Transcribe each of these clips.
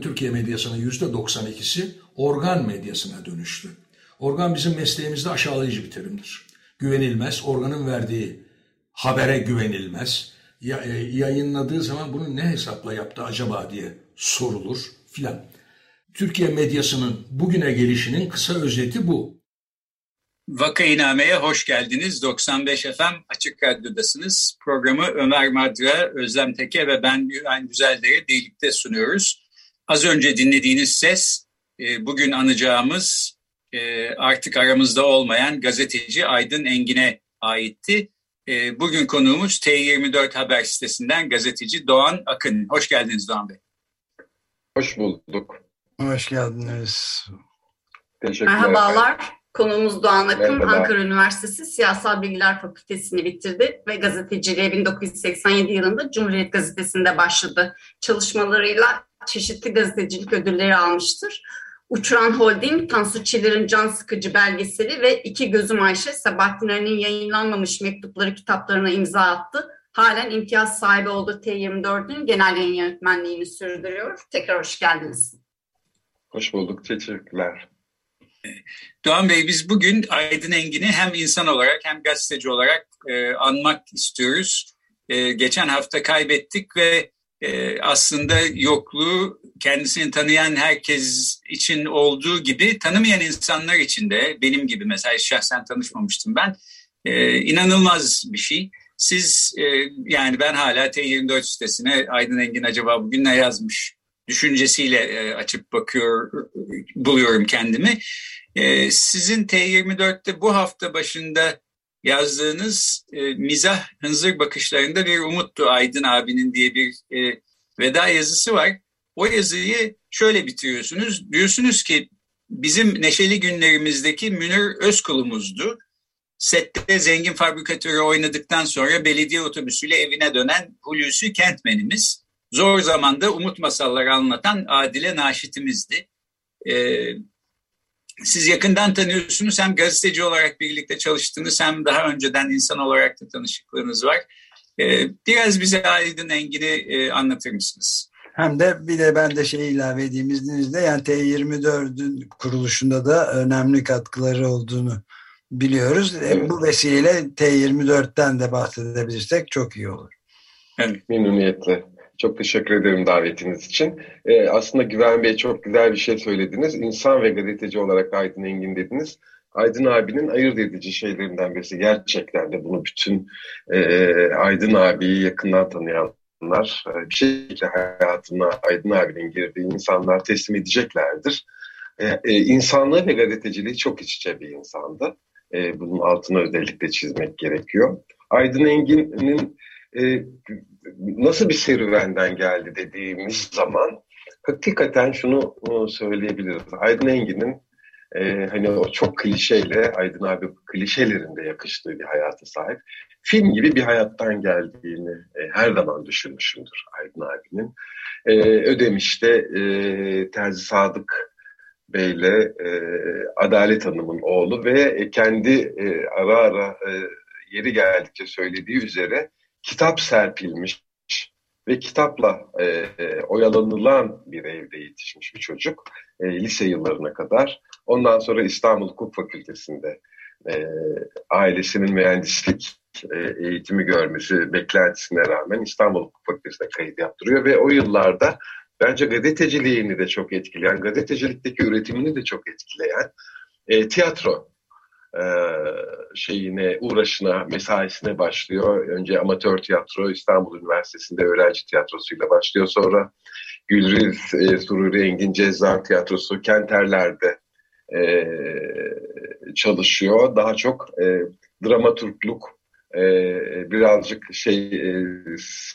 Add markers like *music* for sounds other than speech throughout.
Türkiye medyasının yüzde 92'si organ medyasına dönüştü. Organ bizim mesleğimizde aşağılayıcı bir terimdir. Güvenilmez, organın verdiği habere güvenilmez. Ya, e, yayınladığı zaman bunu ne hesapla yaptı acaba diye sorulur filan. Türkiye medyasının bugüne gelişinin kısa özeti bu. Vakainame'ye hoş geldiniz. 95 FM Açık Radyo'dasınız. Programı Ömer Madra, Özlem Teke ve ben Güven Güzeldere birlikte sunuyoruz. Az önce dinlediğiniz ses e, bugün anacağımız e, artık aramızda olmayan gazeteci Aydın Engin'e aitti. E, bugün konuğumuz T24 Haber sitesinden gazeteci Doğan Akın. Hoş geldiniz Doğan Bey. Hoş bulduk. Hoş geldiniz. Teşekkürler. Merhabalar. Konuğumuz Doğan Akın, Merhaba. Ankara Üniversitesi Siyasal Bilgiler Fakültesini bitirdi ve gazeteciliğe 1987 yılında Cumhuriyet Gazetesi'nde başladı. Çalışmalarıyla çeşitli gazetecilik ödülleri almıştır. Uçuran Holding, Tansu Çiller'in Can Sıkıcı belgeseli ve İki Gözüm Ayşe, Sabahattin Ali'nin yayınlanmamış mektupları kitaplarına imza attı. Halen imtiyaz sahibi olduğu T24'ün genel yayın yönetmenliğini sürdürüyor. Tekrar hoş geldiniz. Hoş bulduk, teşekkürler. Doğan Bey biz bugün Aydın Engin'i hem insan olarak hem gazeteci olarak e, anmak istiyoruz. E, geçen hafta kaybettik ve e, aslında yokluğu kendisini tanıyan herkes için olduğu gibi tanımayan insanlar için de benim gibi mesela şahsen tanışmamıştım ben. E, inanılmaz bir şey. Siz e, yani ben hala T24 sitesine Aydın Engin acaba bugün ne yazmış düşüncesiyle e, açıp bakıyor buluyorum kendimi. E, sizin T24'te bu hafta başında yazdığınız e, mizah hınzır bakışlarında bir umuttu Aydın abinin diye bir e, veda yazısı var. O yazıyı şöyle bitiriyorsunuz. Diyorsunuz ki bizim neşeli günlerimizdeki Münir Özkul'umuzdu. Sette zengin fabrikatörü oynadıktan sonra belediye otobüsüyle evine dönen Hulusi Kentmen'imiz. Zor zamanda umut masalları anlatan Adile Naşit'imizdi. Ee, siz yakından tanıyorsunuz hem gazeteci olarak birlikte çalıştığınız hem daha önceden insan olarak da tanışıklığınız var. Ee, biraz bize Aydın Engin'i e, anlatır mısınız? Hem de bir de ben de şey ilave edeyim izninizle yani T24'ün kuruluşunda da önemli katkıları olduğunu biliyoruz. E, evet. Bu vesileyle T24'ten de bahsedebilirsek çok iyi olur. Evet. Memnuniyetle. Çok teşekkür ederim davetiniz için. Ee, aslında Güven Bey çok güzel bir şey söylediniz. İnsan ve gazeteci olarak Aydın Engin dediniz. Aydın abinin ayırt edici şeylerinden birisi. Gerçekten de bunu bütün e, Aydın abiyi yakından tanıyanlar e, bir şekilde hayatına Aydın abinin girdiği insanlar teslim edeceklerdir. E, e, insanlığı ve gazeteciliği çok iç içe bir insandı. E, bunun altını özellikle çizmek gerekiyor. Aydın Engin'in e, nasıl bir serüvenden geldi dediğimiz zaman hakikaten şunu söyleyebiliriz. Aydın Engin'in e, hani o çok klişeyle Aydın abi klişelerinde yakıştığı bir hayata sahip. Film gibi bir hayattan geldiğini e, her zaman düşünmüşümdür Aydın abinin. E, Ödemiş'te e, Terzi Sadık Bey'le e, Adalet Hanım'ın oğlu ve kendi e, ara ara e, yeri geldikçe söylediği üzere kitap serpilmiş ve kitapla e, e, oyalanılan bir evde yetişmiş bir çocuk e, lise yıllarına kadar. Ondan sonra İstanbul Hukuk Fakültesi'nde e, ailesinin mühendislik e, eğitimi görmesi beklentisine rağmen İstanbul Hukuk Fakültesi'ne kayıt yaptırıyor ve o yıllarda bence gazeteciliğini de çok etkileyen, gazetecilikteki üretimini de çok etkileyen e, tiyatro e, şeyine, uğraşına, mesaisine başlıyor. Önce amatör tiyatro İstanbul Üniversitesi'nde öğrenci tiyatrosuyla başlıyor. Sonra Gülriz e, Sururi Engin Cezan Tiyatrosu Kenterler'de e, çalışıyor. Daha çok e, dramaturgluk, e, birazcık şey e,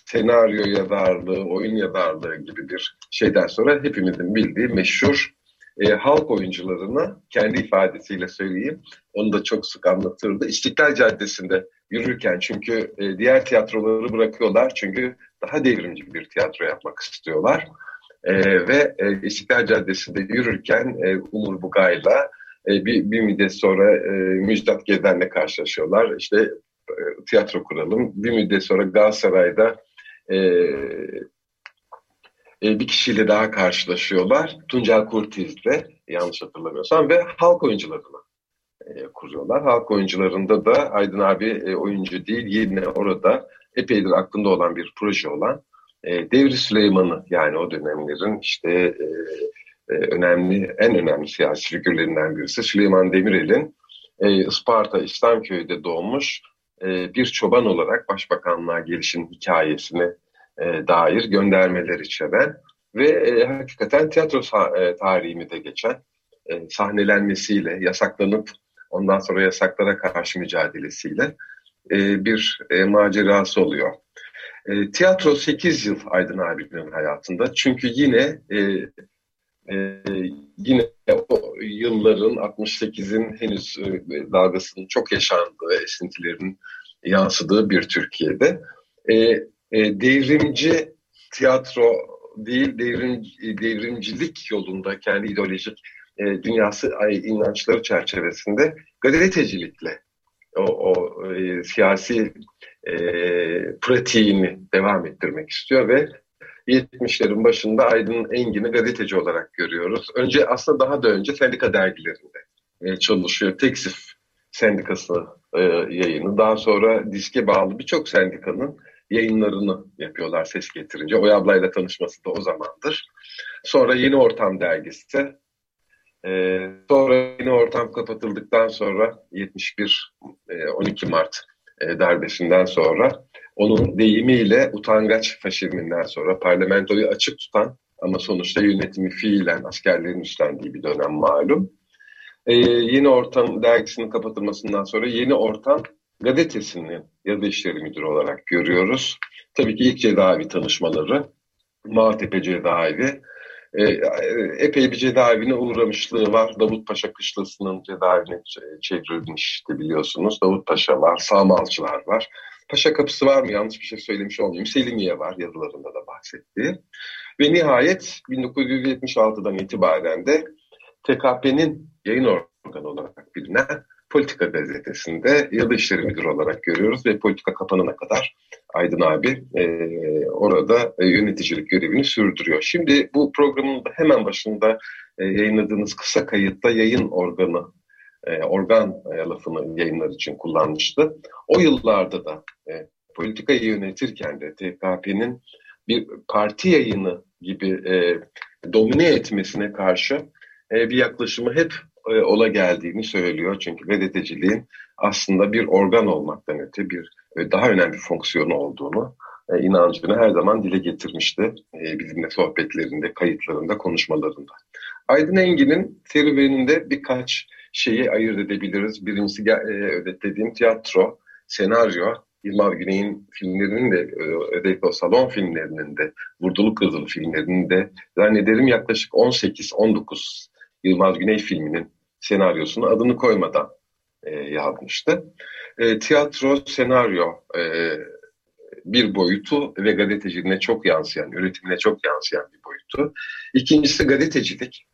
senaryo yazarlığı, oyun yazarlığı gibi bir şeyden sonra hepimizin bildiği meşhur e, halk oyuncularını kendi ifadesiyle söyleyeyim. Onu da çok sık anlatırdı. İstiklal Caddesi'nde yürürken çünkü e, diğer tiyatroları bırakıyorlar çünkü daha devrimci bir tiyatro yapmak istiyorlar. E, ve e, İstiklal Caddesi'nde yürürken e, Umur Bugay'la e, bir, bir müddet sonra e, Müjdat Gezen'le karşılaşıyorlar. İşte e, tiyatro kuralım. Bir müddet sonra Galatasaray'da e, e, bir kişiyle daha karşılaşıyorlar. Tuncel Kurtiz'le yanlış hatırlamıyorsam ve halk oyuncularını e, kuruyorlar. Halk oyuncularında da Aydın abi e, oyuncu değil yine orada epeydir aklında olan bir proje olan Devri Süleyman'ı yani o dönemlerin işte önemli en önemli siyasi figürlerinden birisi Süleyman Demirel'in e, Isparta İslamköy'de doğmuş bir çoban olarak başbakanlığa gelişin hikayesini e, dair göndermeler içeren ve e, hakikaten tiyatro e, tarihimi de geçen sahnelenmesiyle yasaklanıp ondan sonra yasaklara karşı mücadelesiyle bir macerası oluyor. Tiyatro 8 yıl Aydın abinin hayatında çünkü yine yine o yılların 68'in henüz e, dalgasının çok yaşandığı ve esintilerin yansıdığı bir Türkiye'de e, devrimci tiyatro değil devrim, devrimcilik yolunda kendi ideolojik e, dünyası inançları çerçevesinde gazetecilikle o, o e, siyasi e, pratiğini devam ettirmek istiyor ve 70'lerin başında Aydın Engin'i gazeteci olarak görüyoruz. Önce aslında daha da önce sendika dergilerinde e, çalışıyor. Teksif sendikası e, yayını. Daha sonra diske bağlı birçok sendikanın yayınlarını yapıyorlar ses getirince. Oya ablayla tanışması da o zamandır. Sonra Yeni Ortam dergisi. Ee, sonra Yeni Ortam kapatıldıktan sonra 71 e, 12 Mart e, darbesinden sonra onun deyimiyle utangaç faşizminden sonra parlamentoyu açık tutan ama sonuçta yönetimi fiilen askerlerin üstlendiği bir dönem malum. Ee, yeni Ortam dergisinin kapatılmasından sonra Yeni Ortam gazetesinin yazı işleri müdürü olarak görüyoruz. Tabii ki ilk cezaevi tanışmaları, Maltepe cezaevi. E, epey bir cezaevine uğramışlığı var. Davutpaşa Kışlası'nın cezaevine çevrilmişti biliyorsunuz. Davutpaşa var, Sağmalçılar var. Paşa Kapısı var mı? Yanlış bir şey söylemiş olmayayım. Selimiye var yazılarında da bahsettiği. Ve nihayet 1976'dan itibaren de TKP'nin yayın organı olarak bilinen Politika gazetesinde yazı işleri müdürü olarak görüyoruz ve politika kapanana kadar Aydın abi e, orada e, yöneticilik görevini sürdürüyor. Şimdi bu programın da hemen başında e, yayınladığınız kısa kayıtta yayın organı, e, organ e, lafını yayınlar için kullanmıştı. O yıllarda da e, politikayı yönetirken de TKP'nin bir parti yayını gibi e, domine etmesine karşı e, bir yaklaşımı hep e, ola geldiğini söylüyor. Çünkü gazeteciliğin aslında bir organ olmaktan öte bir e, daha önemli fonksiyonu olduğunu e, inancını her zaman dile getirmişti e, bizimle sohbetlerinde, kayıtlarında, konuşmalarında. Aydın Engin'in serüveninde birkaç şeyi ayırt edebiliriz. Birincisi e, özetlediğim tiyatro, senaryo, Yılmaz Güney'in filmlerinin de özellikle o salon filmlerinin de Vurdulu Kızıl filmlerinin de zannederim yaklaşık 18-19 Yılmaz Güney filminin senaryosunu adını koymadan e, yazmıştı. E, tiyatro, senaryo e, bir boyutu ve gazeteciliğine çok yansıyan, üretimine çok yansıyan bir boyutu. İkincisi gazetecilik.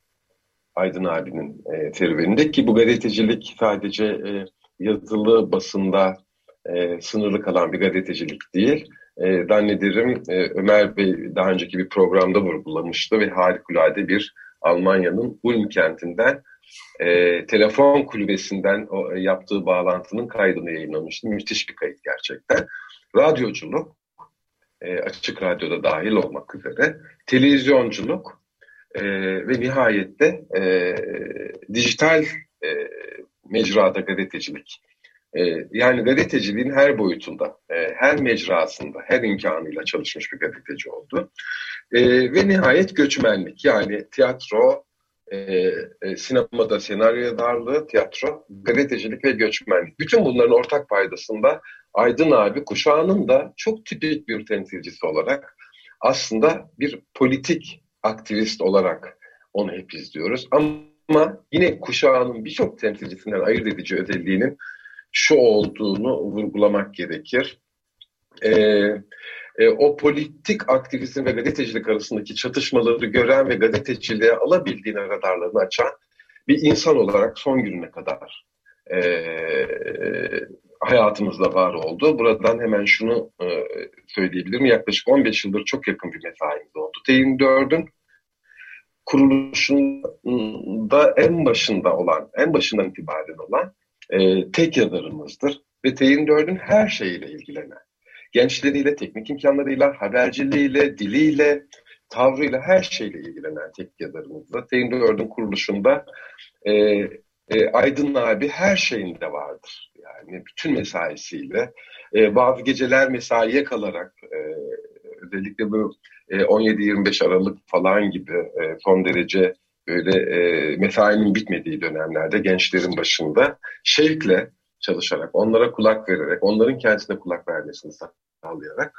Aydın abinin e, serüveninde ki bu gazetecilik sadece e, yazılı basında e, sınırlı kalan bir gazetecilik değil. E, zannederim e, Ömer Bey daha önceki bir programda vurgulamıştı ve harikulade bir Almanya'nın Ulm kentinden e, telefon kulübesinden o, e, yaptığı bağlantının kaydını yayınlamıştı. Müthiş bir kayıt gerçekten. Radyoculuk, e, açık radyoda dahil olmak üzere, televizyonculuk e, ve nihayette e, dijital e, mecrada gazetecilik. E, yani gazeteciliğin her boyutunda, e, her mecrasında, her imkanıyla çalışmış bir gazeteci oldu. E, ve nihayet göçmenlik yani tiyatro, e, e, sinemada senaryo yazarlığı, tiyatro, gazetecilik ve göçmenlik. Bütün bunların ortak paydasında Aydın abi kuşağının da çok tipik bir temsilcisi olarak aslında bir politik aktivist olarak onu hep izliyoruz. Ama yine kuşağının birçok temsilcisinden ayırt edici özelliğinin şu olduğunu vurgulamak gerekir. Ee, e, o politik aktivizm ve gazetecilik arasındaki çatışmaları gören ve gazeteciliğe alabildiğine radarlarını açan bir insan olarak son gününe kadar e, hayatımızda var oldu. Buradan hemen şunu e, söyleyebilirim. Yaklaşık 15 yıldır çok yakın bir mesaimiz oldu. T24'ün kuruluşunda en başında olan, en başından itibaren olan e, tek yazarımızdır. Ve T24'ün her şeyiyle ilgilenen, gençleriyle, teknik imkanlarıyla, haberciliğiyle, diliyle, tavrıyla, her şeyle ilgilenen tek yazarımızdır. T24'ün kuruluşunda e, e, Aydın abi her şeyinde vardır. Yani bütün mesaisiyle. E, bazı geceler mesaiye kalarak e, özellikle bu e, 17-25 Aralık falan gibi e, son derece böyle e, mesainin bitmediği dönemlerde gençlerin başında şevkle çalışarak, onlara kulak vererek, onların kendisine kulak vermesini sağlayarak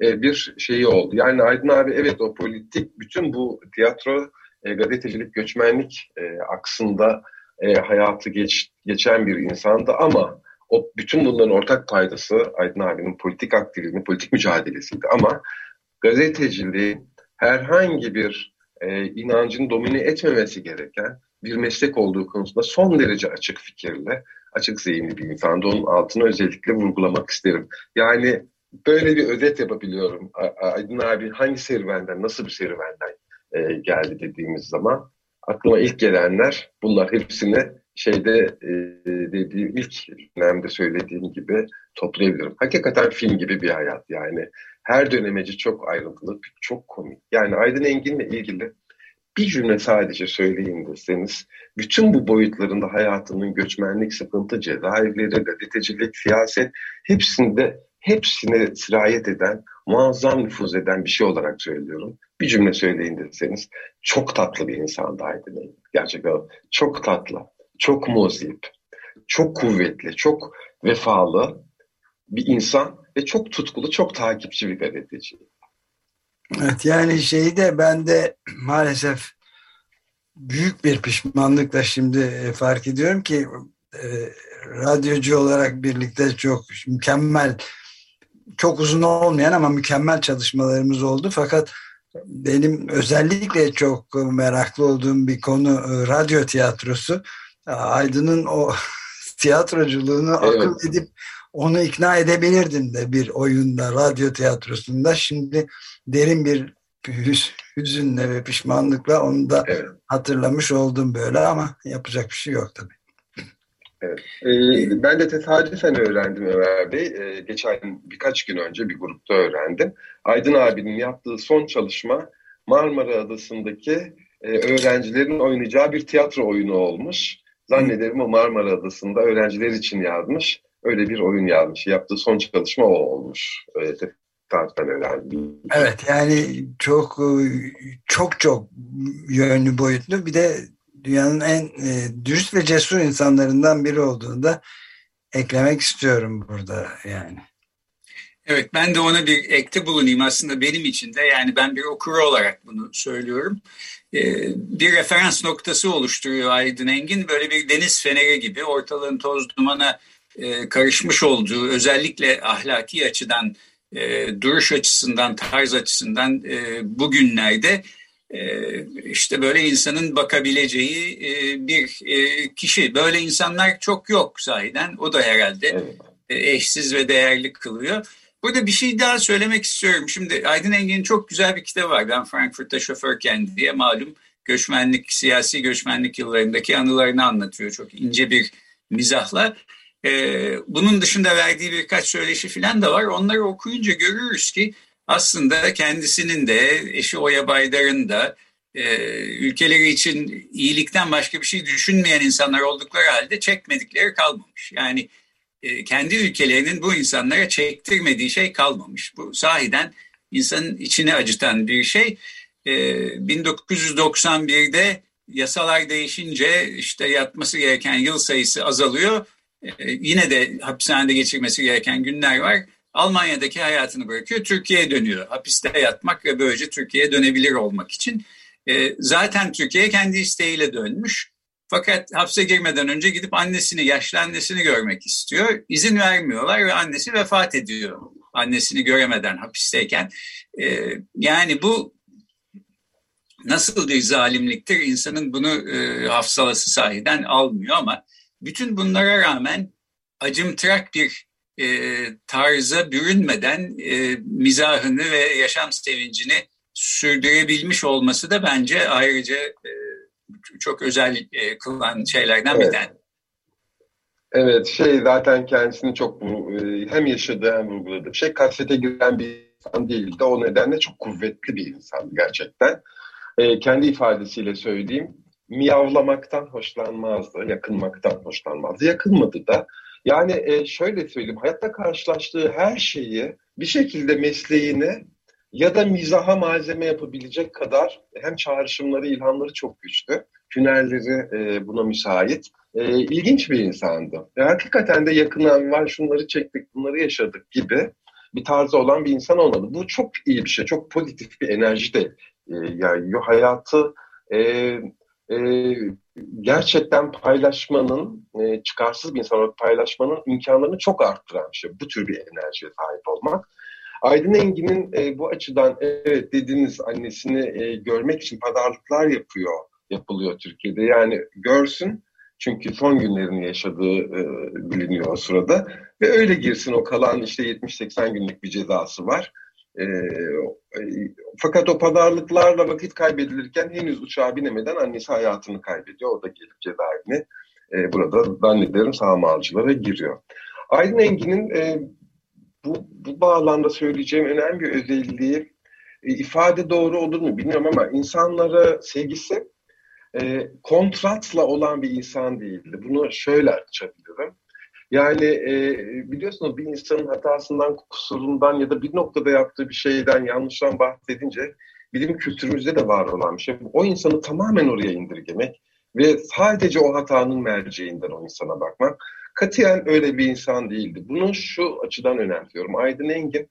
e, bir şeyi oldu. Yani Aydın abi evet o politik bütün bu tiyatro, e, gazetecilik, göçmenlik e, aksında e, hayatı geç, geçen bir insandı ama o bütün bunların ortak paydası Aydın abinin politik aktivizmi, politik mücadelesiydi. Ama gazeteciliğin herhangi bir e, inancın domine etmemesi gereken bir meslek olduğu konusunda son derece açık fikirle, açık zihinli bir insandı. Onun altını özellikle vurgulamak isterim. Yani böyle bir özet yapabiliyorum. Aydın abi hangi serüvenden, nasıl bir serüvenden e, geldi dediğimiz zaman aklıma ilk gelenler bunlar hepsini şeyde e, dediğim ilk dönemde söylediğim gibi toplayabilirim. Hakikaten film gibi bir hayat yani. Her dönemeci çok ayrıntılı, çok komik. Yani Aydın Engin'le ilgili bir cümle sadece söyleyin deseniz, bütün bu boyutlarında hayatının göçmenlik, sıkıntı, cezaevleri, gazetecilik, siyaset hepsinde hepsine sirayet eden, muazzam nüfuz eden bir şey olarak söylüyorum. Bir cümle söyleyin deseniz çok tatlı bir insandı Aydın Engin. Gerçekten çok tatlı, çok muzip, çok kuvvetli, çok vefalı bir insan ve çok tutkulu, çok takipçi bir gazeteci. Evet yani şeyi de ben de maalesef büyük bir pişmanlıkla şimdi e, fark ediyorum ki e, radyocu olarak birlikte çok mükemmel çok uzun olmayan ama mükemmel çalışmalarımız oldu fakat benim özellikle çok meraklı olduğum bir konu e, radyo tiyatrosu. Aydın'ın o *laughs* tiyatroculuğunu evet. akıl edip onu ikna edebilirdim de bir oyunda, radyo tiyatrosunda. Şimdi derin bir hüzünle ve pişmanlıkla onu da evet. hatırlamış oldum böyle ama yapacak bir şey yok tabii. Evet. Ee, ben de tesadüfen öğrendim Ömer Bey. Ee, geçen birkaç gün önce bir grupta öğrendim. Aydın abinin yaptığı son çalışma Marmara Adası'ndaki e, öğrencilerin oynayacağı bir tiyatro oyunu olmuş. Zannederim o Marmara Adası'nda öğrenciler için yazmış. Öyle bir oyun yazmış. Yaptığı son çalışma o olmuş. Öyle tesadüfen öğrendim. Evet yani çok çok çok yönlü boyutlu. Bir de dünyanın en e, dürüst ve cesur insanlarından biri olduğunu da eklemek istiyorum burada yani. Evet ben de ona bir ekte bulunayım aslında benim için de yani ben bir okuru olarak bunu söylüyorum. Ee, bir referans noktası oluşturuyor Aydın Engin böyle bir deniz feneri gibi ortalığın toz dumana e, karışmış olduğu özellikle ahlaki açıdan e, duruş açısından tarz açısından e, bugünlerde işte böyle insanın bakabileceği bir kişi. Böyle insanlar çok yok sahiden. O da herhalde evet. Eşsiz ve değerli kılıyor. Burada bir şey daha söylemek istiyorum. Şimdi Aydın Engin'in çok güzel bir kitabı var. Ben Frankfurt'ta şoförken diye malum göçmenlik, siyasi göçmenlik yıllarındaki anılarını anlatıyor. Çok ince bir mizahla. Bunun dışında verdiği birkaç söyleşi falan da var. Onları okuyunca görürüz ki aslında kendisinin de eşi Oya Baydar'ın da e, ülkeleri için iyilikten başka bir şey düşünmeyen insanlar oldukları halde çekmedikleri kalmamış. Yani e, kendi ülkelerinin bu insanlara çektirmediği şey kalmamış. Bu sahiden insanın içini acıtan bir şey. E, 1991'de yasalar değişince işte yatması gereken yıl sayısı azalıyor. E, yine de hapishanede geçirmesi gereken günler var. Almanya'daki hayatını bırakıyor, Türkiye'ye dönüyor. Hapiste yatmak ve böylece Türkiye'ye dönebilir olmak için. E, zaten Türkiye'ye kendi isteğiyle dönmüş. Fakat hapse girmeden önce gidip annesini, yaşlı annesini görmek istiyor. İzin vermiyorlar ve annesi vefat ediyor. Annesini göremeden hapisteyken. E, yani bu nasıl bir zalimliktir? İnsanın bunu e, hafsalası sahiden almıyor ama bütün bunlara rağmen acımtırak bir e, tarza bürünmeden e, mizahını ve yaşam sevincini sürdürebilmiş olması da bence ayrıca e, çok özel e, kılan şeylerden evet. bir tanesi. Evet, şey zaten kendisini çok e, hem yaşadığı hem vurguladığı şey kasete giren bir insan değildi. O nedenle çok kuvvetli bir insan gerçekten. E, kendi ifadesiyle söyleyeyim, miyavlamaktan hoşlanmazdı, yakınmaktan hoşlanmazdı. Yakınmadı da. Yani e, şöyle söyleyeyim, hayatta karşılaştığı her şeyi bir şekilde mesleğine ya da mizaha malzeme yapabilecek kadar hem çağrışımları, ilhamları çok güçlü. Hünerleri e, buna müsait. E, ilginç bir insandı. E, hakikaten de yakından var, şunları çektik, bunları yaşadık gibi bir tarzı olan bir insan olmadı. Bu çok iyi bir şey, çok pozitif bir enerji de e, yayıyor. Hayatı e, e, gerçekten paylaşmanın, e, çıkarsız bir insan olarak paylaşmanın imkanlarını çok arttıran bir şey. Bu tür bir enerjiye sahip olmak. Aydın Engin'in e, bu açıdan evet dediğiniz annesini e, görmek için pazarlıklar yapıyor, yapılıyor Türkiye'de. Yani görsün çünkü son günlerini yaşadığı e, biliniyor o sırada. Ve öyle girsin o kalan işte 70-80 günlük bir cezası var. E, fakat o pazarlıklarla vakit kaybedilirken henüz uçağa binemeden annesi hayatını kaybediyor. O da gelip cezaevine e, burada zannederim sağmalcılara giriyor. Aydın Engin'in e, bu, bu bağlamda söyleyeceğim önemli bir özelliği e, ifade doğru olur mu bilmiyorum ama insanlara sevgisi e, kontratla olan bir insan değildi. Bunu şöyle açabilirim. Yani e, biliyorsunuz bir insanın hatasından, kusurundan ya da bir noktada yaptığı bir şeyden, yanlıştan bahsedince bizim kültürümüzde de var olan bir şey. O insanı tamamen oraya indirgemek ve sadece o hatanın merceğinden o insana bakmak. Katiyen öyle bir insan değildi. Bunu şu açıdan önemsiyorum. Aydın Engin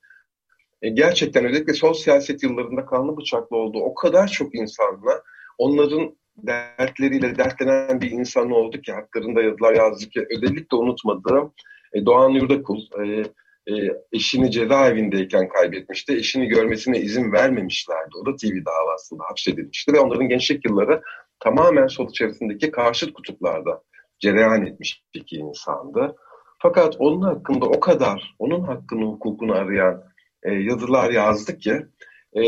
e, gerçekten özellikle sol siyaset yıllarında kanlı bıçaklı olduğu o kadar çok insanla onların dertleriyle dertlenen bir insan oldu ki haklarında yazılar yazdı ki özellikle unutmadığım e, Doğan Yurdakul e, e, eşini cezaevindeyken kaybetmişti. Eşini görmesine izin vermemişlerdi. O da TV davasında hapsedilmişti ve onların gençlik yılları tamamen sol içerisindeki karşıt kutuplarda cereyan etmiş iki insandı. Fakat onun hakkında o kadar, onun hakkını, hukukunu arayan e, yazılar yazdı ki e,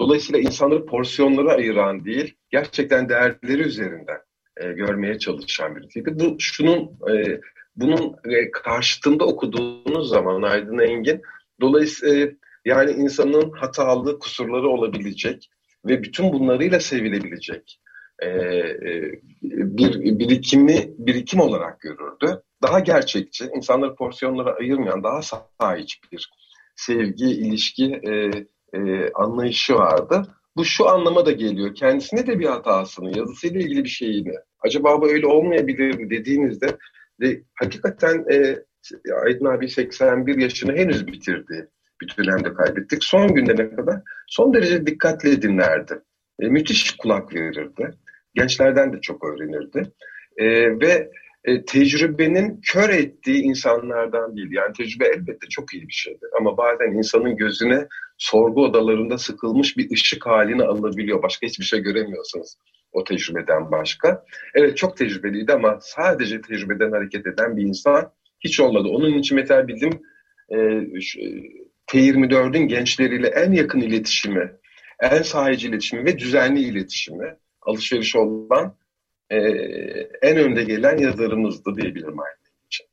dolayısıyla insanları porsiyonlara ayıran değil, gerçekten değerleri üzerinden e, görmeye çalışan birisiydi. Bu şunun e, bunun e, karşıtında okuduğunuz zaman Aydın Engin dolayısıyla e, yani insanın hatalı kusurları olabilecek ve bütün bunlarıyla sevilebilecek e, e, bir birikimi birikim olarak görürdü. Daha gerçekçi, insanları porsiyonlara ayırmayan, daha sahiç bir sevgi, ilişki e, e, anlayışı vardı. Bu şu anlama da geliyor. Kendisine de bir hatasını, yazısıyla ilgili bir şeyini, acaba bu öyle olmayabilir mi dediğinizde de hakikaten e, Aydın abi 81 yaşını henüz bitirdi. Bir dönemde kaybettik. Son günlerine kadar son derece dikkatle dinlerdi. E, müthiş kulak verirdi gençlerden de çok öğrenirdi. E, ve e, tecrübenin kör ettiği insanlardan değil. Yani tecrübe elbette çok iyi bir şeydir. Ama bazen insanın gözüne sorgu odalarında sıkılmış bir ışık halini alabiliyor. Başka hiçbir şey göremiyorsunuz o tecrübeden başka. Evet çok tecrübeliydi ama sadece tecrübeden hareket eden bir insan hiç olmadı. Onun için mesela bizim e, T24'ün gençleriyle en yakın iletişimi, en sahici iletişimi ve düzenli iletişimi alışveriş olan e, en önde gelen yazarımızdı diyebilirim aynı için.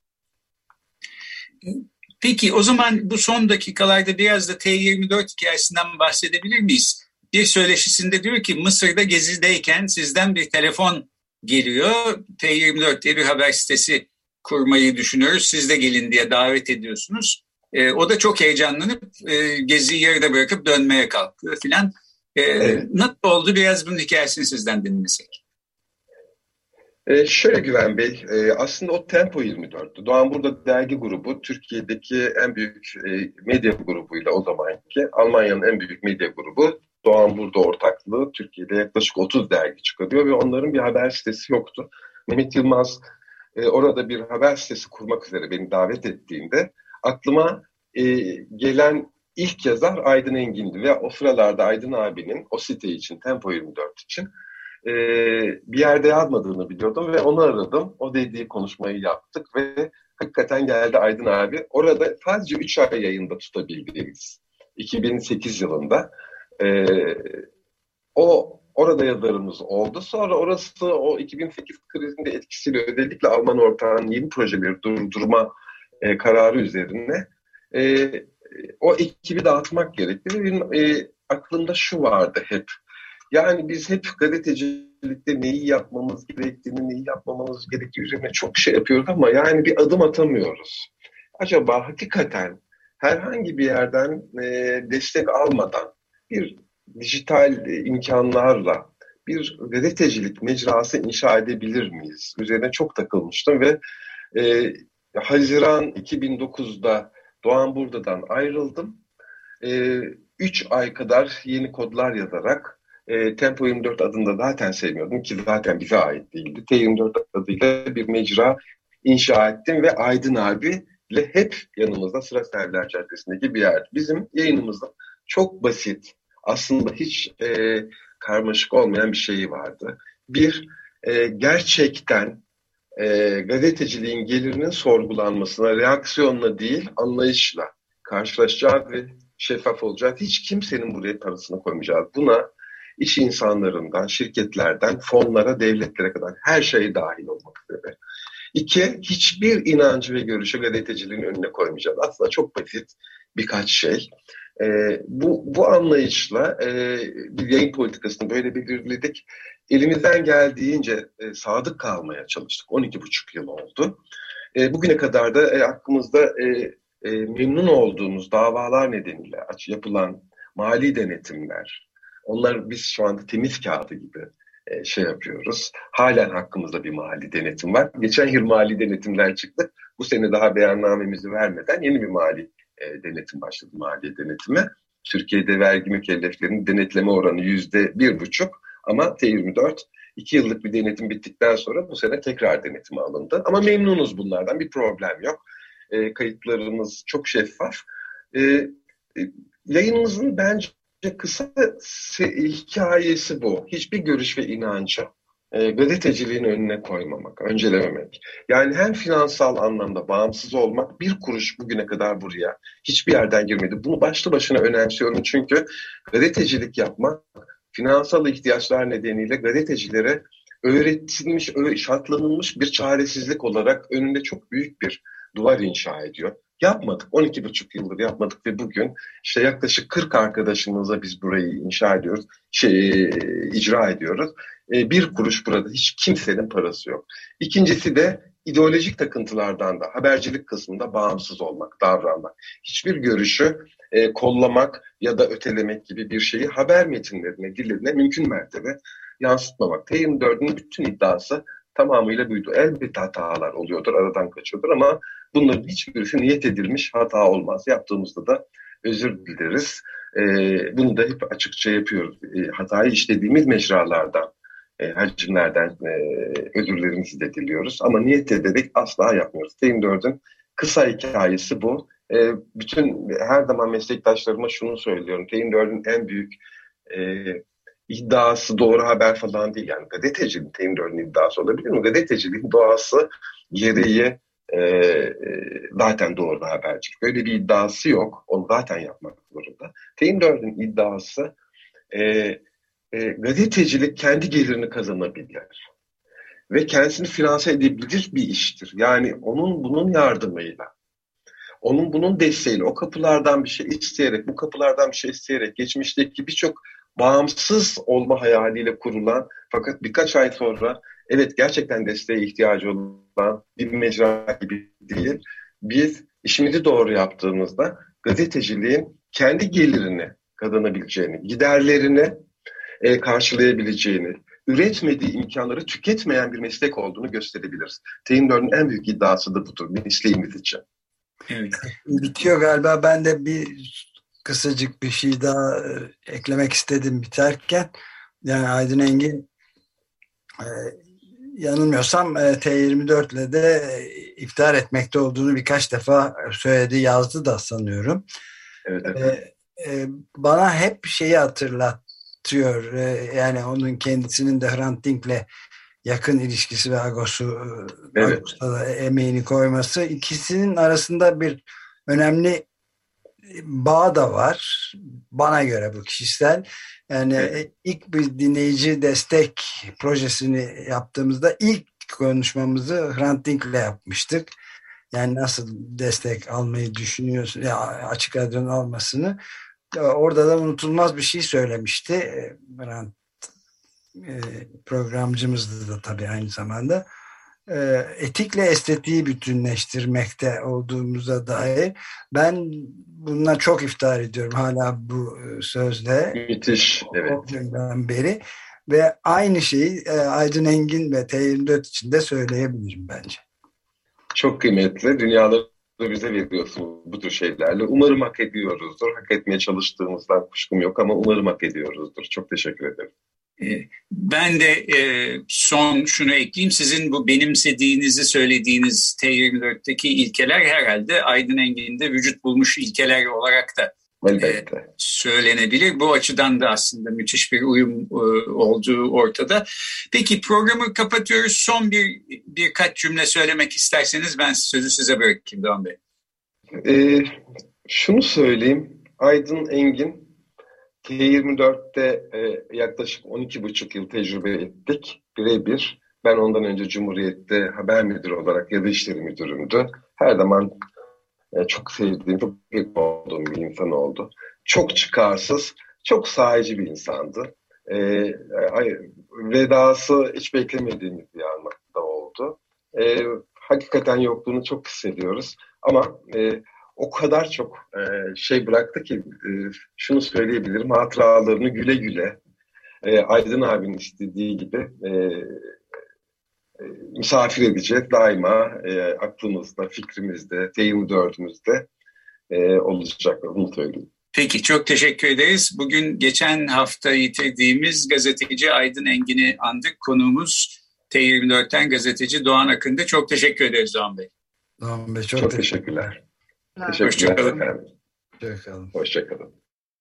Peki o zaman bu son dakikalarda biraz da T24 hikayesinden bahsedebilir miyiz? Bir söyleşisinde diyor ki Mısır'da gezideyken sizden bir telefon geliyor. T24 diye bir haber sitesi kurmayı düşünüyoruz. Siz de gelin diye davet ediyorsunuz. E, o da çok heyecanlanıp e, geziyi yarıda bırakıp dönmeye kalkıyor filan. Ee, evet. Nasıl oldu? Biraz bunun hikayesini sizden dinlesek. E, şöyle Güven Bey, e, aslında o Tempo 24'tü. Doğan Burada dergi grubu Türkiye'deki en büyük e, medya grubuyla o zamanki Almanya'nın en büyük medya grubu Doğan Burada ortaklığı Türkiye'de yaklaşık 30 dergi çıkarıyor ve onların bir haber sitesi yoktu. Mehmet Yılmaz e, orada bir haber sitesi kurmak üzere beni davet ettiğinde aklıma e, gelen ilk yazar Aydın Engin'di ve o sıralarda Aydın abinin o site için, Tempo 24 için e, bir yerde yazmadığını biliyordum ve onu aradım. O dediği konuşmayı yaptık ve hakikaten geldi Aydın abi. Orada sadece 3 ay yayında tutabildiğimiz 2008 yılında e, o orada yazarımız oldu. Sonra orası o 2008 krizinde etkisiyle özellikle Alman ortağın yeni projeleri durdurma e, kararı üzerine e, o ekibi dağıtmak gerekti. Benim e, aklımda şu vardı hep. Yani biz hep gazetecilikte neyi yapmamız gerektiğini, neyi yapmamamız gerektiği üzerine çok şey yapıyoruz ama yani bir adım atamıyoruz. Acaba hakikaten herhangi bir yerden e, destek almadan bir dijital e, imkanlarla bir gazetecilik mecrası inşa edebilir miyiz? Üzerine çok takılmıştım ve e, Haziran 2009'da Doğan Burda'dan ayrıldım. E, üç ay kadar yeni kodlar yazarak e, Tempo 24 adında zaten sevmiyordum ki zaten bize ait değildi. T24 adıyla bir mecra inşa ettim ve Aydın abi ile hep yanımızda Sıra Serviler Caddesi'ndeki bir yer. Bizim yayınımızda çok basit, aslında hiç e, karmaşık olmayan bir şeyi vardı. Bir, e, gerçekten e, gazeteciliğin gelirinin sorgulanmasına, reaksiyonla değil, anlayışla karşılaşacağız ve şeffaf olacak. Hiç kimsenin buraya parasını koymayacağız. Buna iş insanlarından, şirketlerden, fonlara, devletlere kadar her şey dahil olmak üzere. İki, hiçbir inancı ve görüşü gazeteciliğin önüne koymayacağız. Aslında çok basit birkaç şey. E, bu, bu anlayışla e, bir yayın politikasını böyle belirledik. Elimizden geldiğince e, sadık kalmaya çalıştık. 12,5 yıl oldu. E, bugüne kadar da e, hakkımızda e, e, memnun olduğumuz davalar nedeniyle yapılan mali denetimler, onlar biz şu anda temiz kağıdı gibi e, şey yapıyoruz. Halen hakkımızda bir mali denetim var. Geçen yıl mali denetimler çıktı. Bu sene daha beyannamemizi vermeden yeni bir mali e, denetim başladı, maliye denetimi. Türkiye'de vergi mükelleflerinin denetleme oranı yüzde bir buçuk ama T24 iki yıllık bir denetim bittikten sonra bu sene tekrar denetime alındı. Ama memnunuz bunlardan, bir problem yok. E, kayıtlarımız çok şeffaf. E, e, yayınımızın bence kısa hikayesi bu. Hiçbir görüş ve inancı e, gazeteciliğin önüne koymamak, öncelememek. Yani hem finansal anlamda bağımsız olmak, bir kuruş bugüne kadar buraya hiçbir yerden girmedi. Bunu başlı başına önemsiyorum çünkü gazetecilik yapmak finansal ihtiyaçlar nedeniyle gazetecilere öğretilmiş, şartlanılmış bir çaresizlik olarak önünde çok büyük bir duvar inşa ediyor. Yapmadık. 12,5 yıldır yapmadık ve bugün işte yaklaşık 40 arkadaşımızla biz burayı inşa ediyoruz, şey, icra ediyoruz. E, bir kuruş burada hiç kimsenin parası yok. İkincisi de ideolojik takıntılardan da habercilik kısmında bağımsız olmak, davranmak. Hiçbir görüşü e, kollamak ya da ötelemek gibi bir şeyi haber metinlerine, dillerine mümkün mertebe yansıtmamak. T24'ün bütün iddiası tamamıyla buydu. Elbette hatalar oluyordur, aradan kaçıyordur ama bunların hiçbirisi niyet edilmiş hata olmaz. Yaptığımızda da özür dileriz. E, bunu da hep açıkça yapıyoruz. E, hatayı işlediğimiz mecralardan, e, hacimlerden e, özürlerimizi de diliyoruz. Ama niyet ederek asla yapmıyoruz. Team 4'ün kısa hikayesi bu. E, bütün her zaman meslektaşlarıma şunu söylüyorum. Team 4'ün en büyük e, iddiası doğru haber falan değil. Yani gazeteciliğin Team 4'ün iddiası olabilir mi? Gazeteciliğin doğası gereği e, e, zaten doğru habercilik. Öyle bir iddiası yok. Onu zaten yapmak zorunda. Team 4'ün iddiası e, e, gazetecilik kendi gelirini kazanabilir. Ve kendisini finanse edebilir bir iştir. Yani onun bunun yardımıyla, onun bunun desteğiyle, o kapılardan bir şey isteyerek, bu kapılardan bir şey isteyerek, geçmişteki birçok bağımsız olma hayaliyle kurulan fakat birkaç ay sonra evet gerçekten desteğe ihtiyacı olan bir mecra gibi değil. Biz işimizi doğru yaptığımızda gazeteciliğin kendi gelirini kazanabileceğini, giderlerini e, karşılayabileceğini, üretmediği imkanları tüketmeyen bir meslek olduğunu gösterebiliriz. Teyin en büyük iddiası da budur mesleğimiz için. Evet. *laughs* Bitiyor galiba. Ben de bir kısacık bir şey daha e, eklemek istedim biterken. Yani Aydın Engin e, yanılmıyorsam e, T24 ile de iftar etmekte olduğunu birkaç defa söyledi, yazdı da sanıyorum. Evet, evet. bana hep şeyi hatırlatıyor. yani onun kendisinin de Hrant Dink'le yakın ilişkisi ve Agos'u evet. Agos'ta da emeğini koyması ikisinin arasında bir önemli bağ da var. Bana göre bu kişisel. Yani evet. ilk bir dinleyici destek projesini yaptığımızda ilk konuşmamızı Hrant Dink'le yapmıştık. Yani nasıl destek almayı düşünüyorsun, ya açık radyo'nun almasını. Orada da unutulmaz bir şey söylemişti. Hrant e, programcımızdı da tabii aynı zamanda. E, etikle estetiği bütünleştirmekte olduğumuza dair ben bundan çok iftihar ediyorum hala bu e, sözle. Müthiş, evet. O günden beri ve aynı şeyi Aydın Engin ve T24 için de söyleyebilirim bence. Çok kıymetli. Dünyaları bize veriyorsun bu tür şeylerle. Umarım hak ediyoruzdur. Hak etmeye çalıştığımızdan kuşkum yok ama umarım hak ediyoruzdur. Çok teşekkür ederim. Ee, ben de e, son şunu ekleyeyim. Sizin bu benimsediğinizi söylediğiniz T24'teki ilkeler herhalde Aydın Engin'de vücut bulmuş ilkeler olarak da e, söylenebilir. Bu açıdan da aslında müthiş bir uyum e, olduğu ortada. Peki programı kapatıyoruz. Son bir birkaç cümle söylemek isterseniz ben sözü size bırakayım Doğan Bey. Ee, şunu söyleyeyim. Aydın Engin T24'te e, yaklaşık 12,5 yıl tecrübe ettik. Birebir. Ben ondan önce Cumhuriyet'te haber müdürü olarak ya da işleri müdürümdü. Her zaman e, çok sevdiğim, çok yakın olduğum bir insan oldu. Çok çıkarsız, çok sahici bir insandı. E, vedası hiç beklemediğimiz bir anda oldu. E, hakikaten yokluğunu çok hissediyoruz. Ama e, o kadar çok e, şey bıraktı ki e, şunu söyleyebilirim hatıralarını güle güle e, Aydın abinin istediği gibi e, e, misafir edecek daima e, aklımızda, fikrimizde, deyim dördümüzde e, olacak onu söyleyeyim. Peki çok teşekkür ederiz. Bugün geçen hafta yitirdiğimiz gazeteci Aydın Engin'i andık. Konuğumuz T24'ten gazeteci Doğan Akın'da. Çok teşekkür ederiz Doğan Bey. Doğan Bey çok, çok teşekkürler. Teşekkürler efendim. Hoşçakalın. Hoşçakalın.